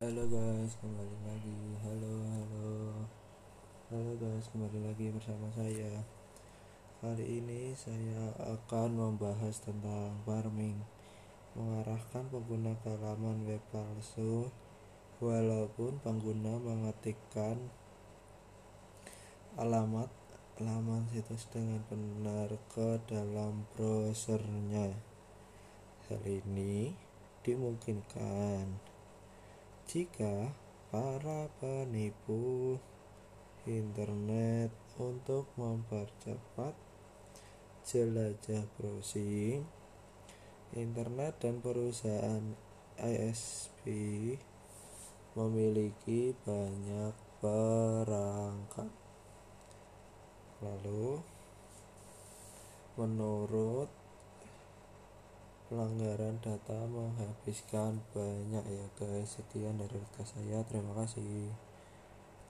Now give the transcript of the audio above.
Halo guys, kembali lagi. Halo, halo. Halo guys, kembali lagi bersama saya. Kali ini saya akan membahas tentang farming. Mengarahkan pengguna ke laman web palsu walaupun pengguna mengetikkan alamat laman situs dengan benar ke dalam browsernya. Hal ini dimungkinkan jika para penipu internet untuk mempercepat jelajah browsing internet dan perusahaan ISP memiliki banyak perangkat. Lalu, menurut pelanggaran data menghabiskan banyak ya guys. Sekian dari saya. Terima kasih.